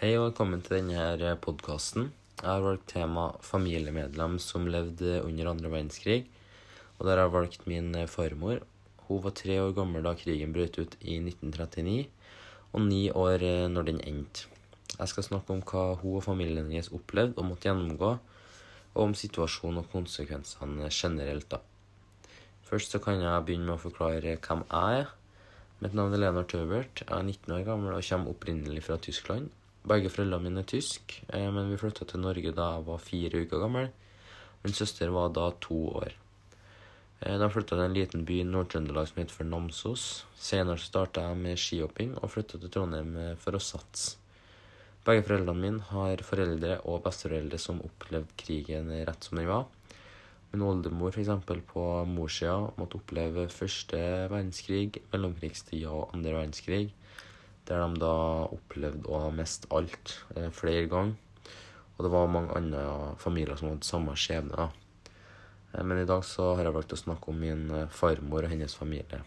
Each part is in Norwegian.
Hei og velkommen til denne podkasten. Jeg har valgt tema familiemedlem som levde under andre verdenskrig. Og der har jeg valgt min farmor. Hun var tre år gammel da krigen brøt ut i 1939, og ni år når den endte. Jeg skal snakke om hva hun og familien hennes opplevde og måtte gjennomgå, og om situasjonen og konsekvensene generelt. da. Først så kan jeg begynne med å forklare hvem jeg er. Mitt navn er Leonard Taubert. Jeg er 19 år gammel og kommer opprinnelig fra Tyskland. Begge foreldrene mine er tysk, men vi flytta til Norge da jeg var fire uker gammel. Min søster var da to år. De flytta til en liten by i Nord-Trøndelag som heter for Namsos. Senere starta jeg med skihopping og flytta til Trondheim for å satse. Begge foreldrene mine har foreldre og besteforeldre som opplevde krigen rett som den var. Min oldemor f.eks. på morssida måtte oppleve første verdenskrig, mellomkrigstida og andre verdenskrig. Der de da opplevde å miste alt eh, flere ganger. Og det var mange andre familier som hadde samme skjebne. Eh, men i dag så har jeg valgt å snakke om min farmor og hennes familie.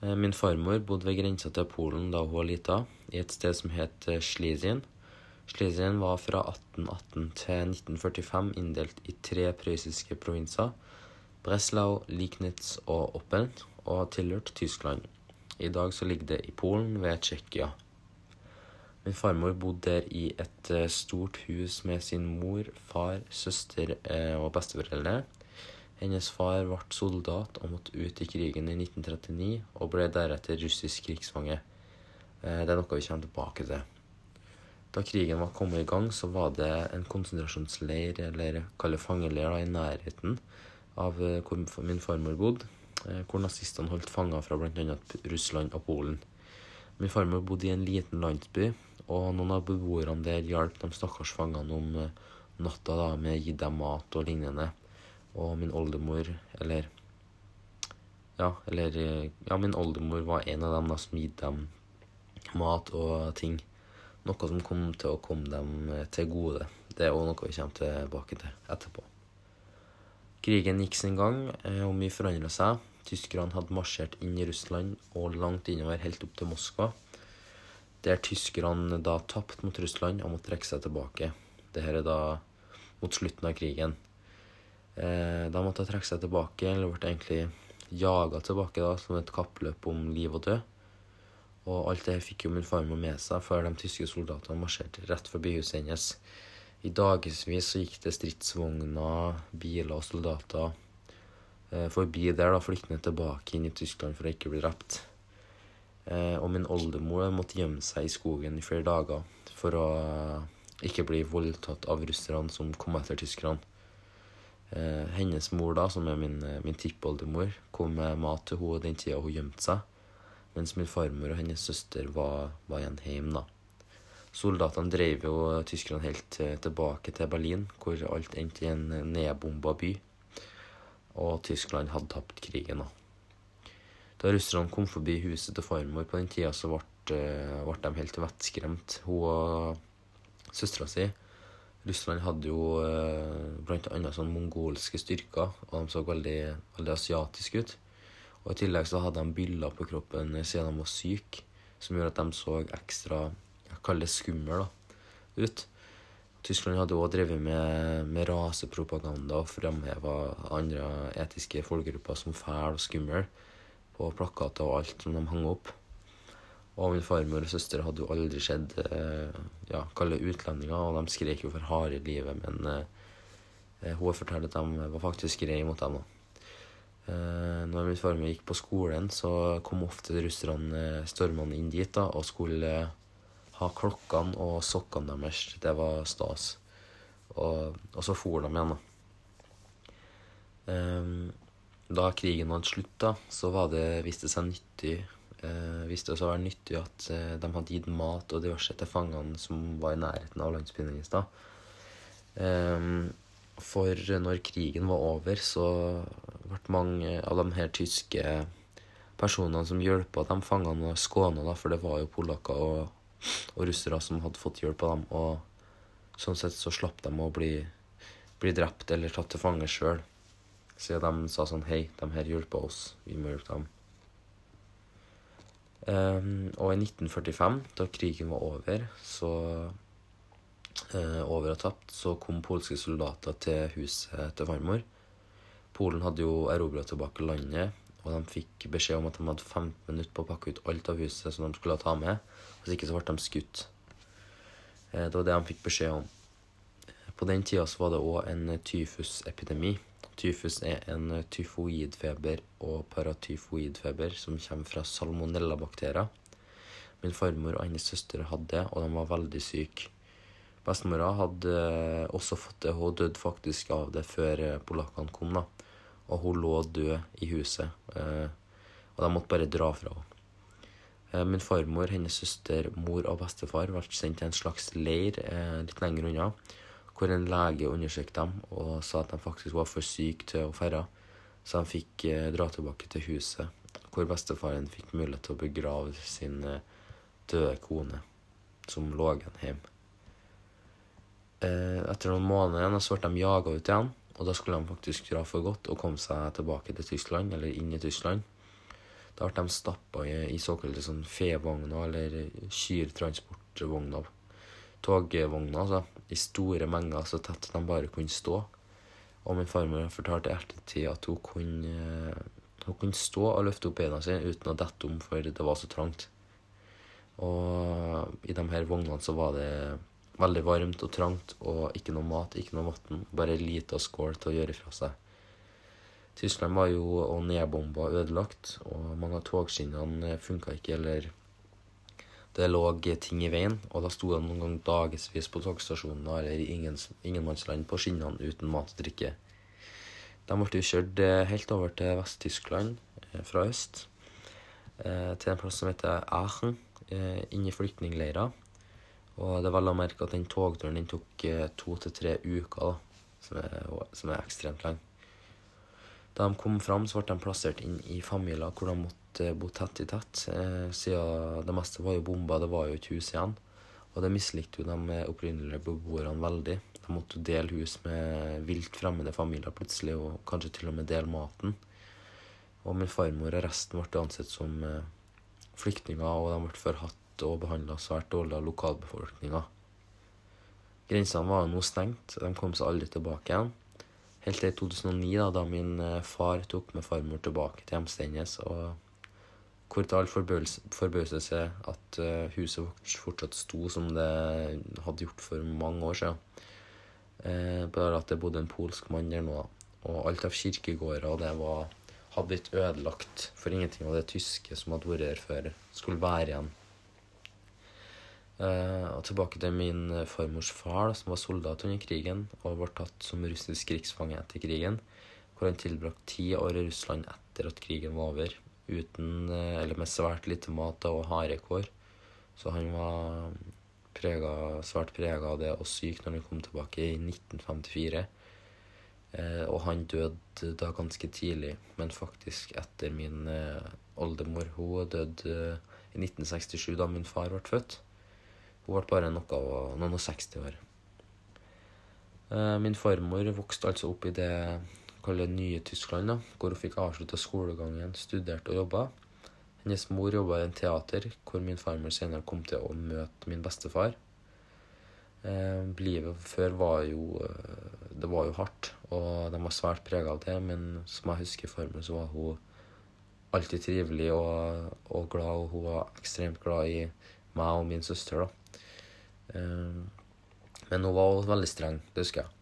Eh, min farmor bodde ved grensa til Polen da hun var lita, i et sted som het Slizin. Schlesien var fra 1818 til 1945 inndelt i tre prøyssiske provinser, Breslau, Liknitz og Oppeln, og tilhørte Tyskland. I dag så ligger det i Polen, ved Tsjekkia. Min farmor bodde der i et stort hus med sin mor, far, søster og besteforeldre. Hennes far ble soldat og måtte ut i krigen i 1939, og ble deretter russisk krigsfange. Det er noe vi kommer tilbake til. Da krigen var kommet i gang, så var det en konsentrasjonsleir, eller kalle fangeleir, i nærheten av hvor min farmor bodde, hvor nazistene holdt fanger fra bl.a. Russland og Polen. Min farmor bodde i en liten landsby, og noen av beboerne der hjalp de stakkars fangene om natta da, med å gi dem mat og lignende. Og min oldemor, eller Ja, eller Ja, min oldemor var en av dem da, som gitt dem mat og ting. Noe som kom til å komme dem til gode. Det er òg noe vi kommer tilbake til etterpå. Krigen gikk sin gang, og mye forandra seg. Tyskerne hadde marsjert inn i Russland og langt innover, helt opp til Moskva. Der tyskerne da tapte mot Russland og måtte trekke seg tilbake. Dette er da mot slutten av krigen. De måtte trekke seg tilbake, eller ble egentlig jaga tilbake da, som et kappløp om liv og død. Og alt det fikk jo min farmor med seg før de tyske soldatene marsjerte rett forbi huset hennes. I dagevis så gikk det stridsvogner, biler og soldater eh, forbi der, da, flyktende tilbake inn i Tyskland for å ikke bli drept. Eh, og min oldemor måtte gjemme seg i skogen i flere dager for å ikke bli voldtatt av russerne som kom etter tyskerne. Eh, hennes mor, da, som er min, min tippoldemor, kom med mat til henne den tida hun gjemte seg mens min farmor og hennes søster var, var igjen hjemme. da. Soldatene drev jo tyskerne helt tilbake til Berlin, hvor alt endte i en nedbomba by. Og Tyskland hadde tapt krigen. da. Da russerne kom forbi huset til farmor på den tida, så ble, ble de helt vettskremt. Hun og søstera si. Russland hadde jo annet sånn mongolske styrker, og de så veldig, veldig asiatiske ut. Og I tillegg så hadde de byller på kroppen siden de var syke, som gjorde at de så ekstra jeg det skummel da, ut. Tyskland hadde også drevet med, med rasepropaganda og framheva andre etiske folkegrupper som fæl og skummel på plakater og alt som de hang opp. Og min farmor og søster hadde jo aldri sett ja, kalde utlendinger, og de skrek jo for harde livet, men eh, hun fortalte at de var faktisk greie mot dem. da. Når min farmor gikk på skolen, så kom ofte russerne stormende inn dit da, og skulle ha klokkene og sokkene deres. Det var stas. Og, og så for de igjen, da. Da krigen hadde slutt, da, så var det, viste det seg nyttig viste det seg å være nyttig at de hadde gitt mat og diverse til fangene som var i nærheten av landsbyen hennes. da. For når krigen var over, så ble mange av de her tyske personene som hjelpa de fangene, skåna, for det var jo polakker og, og, russere som hadde fått hjelp av dem. Og sånn sett så slapp de å bli, bli drept eller tatt til fange sjøl. Så de sa sånn Hei, de her hjelper oss. Vi må hjelpe dem. Um, og i 1945, da krigen var over, så uh, over og tapt, så kom polske soldater til huset til farmor. Polen hadde jo erobra tilbake landet, og de fikk beskjed om at de hadde 15 minutter på å pakke ut alt av huset som de skulle ta med. Hvis ikke så ble de skutt. Uh, det var det de fikk beskjed om. På den tida så var det òg en tyfusepidemi. Tyfus er en tyfoidfeber og paratyfoidfeber som kommer fra salmonellabakterier. Min farmor og hennes søster hadde det, og de var veldig syke. Bestemora hadde også fått det. Hun døde faktisk av det før polakkene kom. da. Og hun lå død i huset. Eh, og de måtte bare dra fra henne. Eh, min farmor, hennes søster, mor og bestefar ble sendt til en slags leir eh, litt lenger unna hvor en lege undersøkte dem og sa at de faktisk var for syke til å ferde. Så de fikk dra tilbake til huset, hvor bestefaren fikk mulighet til å begrave sin døde kone, som lå igjen hjemme. Etter noen måneder så ble de jaga ut igjen, og da skulle de faktisk dra for godt og komme seg tilbake til Tyskland, eller inn i Tyskland. Da ble de stappa i, i såkalte sånn fevogner, eller kyrtransportvogner togvogner altså, i store mengder så tett de bare kunne stå. Og min farmor fortalte i ettertid at hun kunne, hun kunne stå og løfte opp beina sine uten å dette om, for det var så trangt. Og i de her vognene så var det veldig varmt og trangt, og ikke noe mat, ikke noe vann. Bare ei lita skål til å gjøre fra seg. Tyskland var jo nedbomba og ødelagt, og mange av togskinnene funka ikke, eller det lå ting i veien, og da sto de noen ganger dagevis på togstasjonene eller i ingenmannsland på skinnene uten mat og drikke. De ble kjørt eh, helt over til Vest-Tyskland eh, fra øst, eh, til en plass som heter Aachen, inni flyktningleirer. Og det er vel å merke at den togturen den tok to til tre uker, da, som er, som er ekstremt lang. Da de kom fram, så ble de plassert inn i familier hvor de måtte Eh, bo tett i tett, eh, siden det meste var jo bomba, det var jo ikke hus igjen. Og det mislikte jo de opprinnelige beboerne veldig. De måtte dele hus med vilt fremmede familier plutselig, og kanskje til og med dele maten. Og min farmor og resten ble ansett som eh, flyktninger, og de ble forhatt og behandla svært dårlig av lokalbefolkninga. Grensene var nå stengt, de kom seg aldri tilbake igjen. Helt til 2009, da, da min far tok med farmor tilbake til hjemstedet hennes. og hvor til all forbauselse at uh, huset fortsatt sto som det hadde gjort for mange år siden. Bare at det bodde en polsk mann der nå. Og alt av kirkegårder og det var, hadde blitt ødelagt. For ingenting av det tyske som hadde vært der før, skulle være igjen. Uh, og tilbake til min farmors far, som var soldat under krigen og ble tatt som russisk krigsfange etter krigen, hvor han tilbrakte ti år i Russland etter at krigen var over uten eh, Eller med svært lite mat og harde kår. Så han var prega, svært prega av det og syk når han kom tilbake i 1954. Eh, og han døde da ganske tidlig, men faktisk etter min eh, oldemor. Hun døde eh, i 1967, da min far ble født. Hun ble bare noe, noen og 60 år. Eh, min farmor vokste altså opp i det kaller nye Tyskland, da, hvor hun fikk avslutta skolegangen, studerte og jobba. Hennes mor jobba i en teater, hvor min farmor senere kom til å møte min bestefar. Eh, livet før var jo eh, Det var jo hardt, og de var svært prega av det, men som jeg husker farmor, så var hun alltid trivelig og, og, glad, og hun var ekstremt glad i meg og min søster, da. Eh, men hun var også veldig streng, det husker jeg.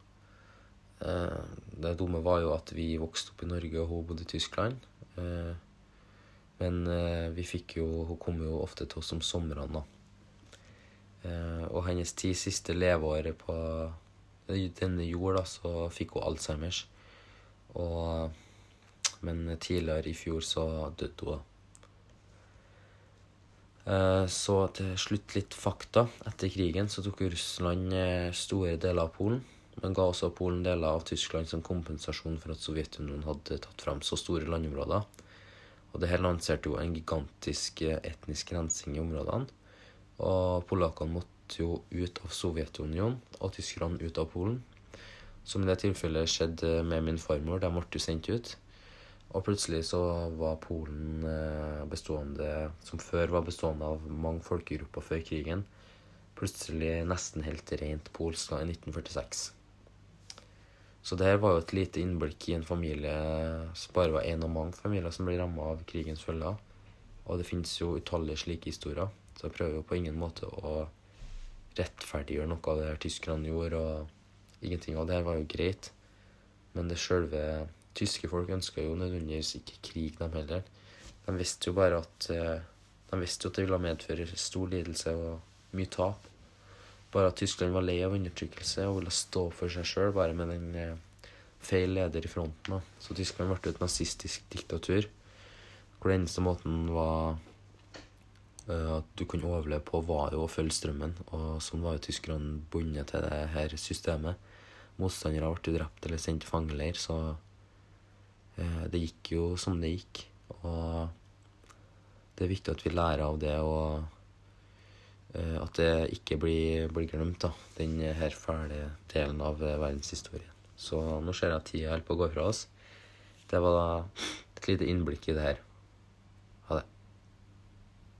Eh, det dumme var jo at vi vokste opp i Norge, og hun bodde i Tyskland. Eh, men vi fikk jo Hun kom jo ofte til oss om somrene, da. Og hennes ti siste leveår på denne jord, da, så fikk hun Alzheimers. Og, men tidligere i fjor så døde hun. Så til slutt litt fakta. Etter krigen så tok Russland store deler av Polen men ga også Polen deler av Tyskland som kompensasjon for at Sovjetunionen hadde tatt fram så store landområder. Og det her lanserte jo en gigantisk eh, etnisk rensing i områdene. Og polakkene måtte jo ut av Sovjetunionen, og tyskerne ut av Polen. Som i det tilfellet skjedde med min farmor. De ble jo sendt ut. Og plutselig så var Polen eh, bestående, som før var bestående av mange folkegrupper før krigen, plutselig nesten helt rent polsk i 1946. Så det her var jo et lite innblikk i en familie som bare var én av mange familier som ble ramma av krigens følger. Og det finnes jo utallige slike historier, så jeg prøver jo på ingen måte å rettferdiggjøre noe av det her tyskerne gjorde, og ingenting av det her var jo greit. Men det sjølve Tyske folk ønska jo nødvendigvis ikke krig, dem heller. De visste jo bare at eh, de visste jo at det ville medføre stor lidelse og mye tap. Bare at Tyskland var lei av undertrykkelse og ville stå for seg sjøl, bare med den eh, feil leder i fronten. Da. Så Tyskland ble et nazistisk diktatur hvor den eneste måten var eh, at du kunne overleve på, var jo å følge strømmen. Og sånn var jo tyskerne bundet til det her systemet. Motstandere ble drept eller sendt til fangeleir, så det gikk jo som det gikk. Og det er viktig at vi lærer av det, og eh, at det ikke blir, blir glemt, da, den her fæle delen av verdenshistorien. Så nå ser jeg at tida holder på å gå fra oss. Det var da et lite innblikk i det her.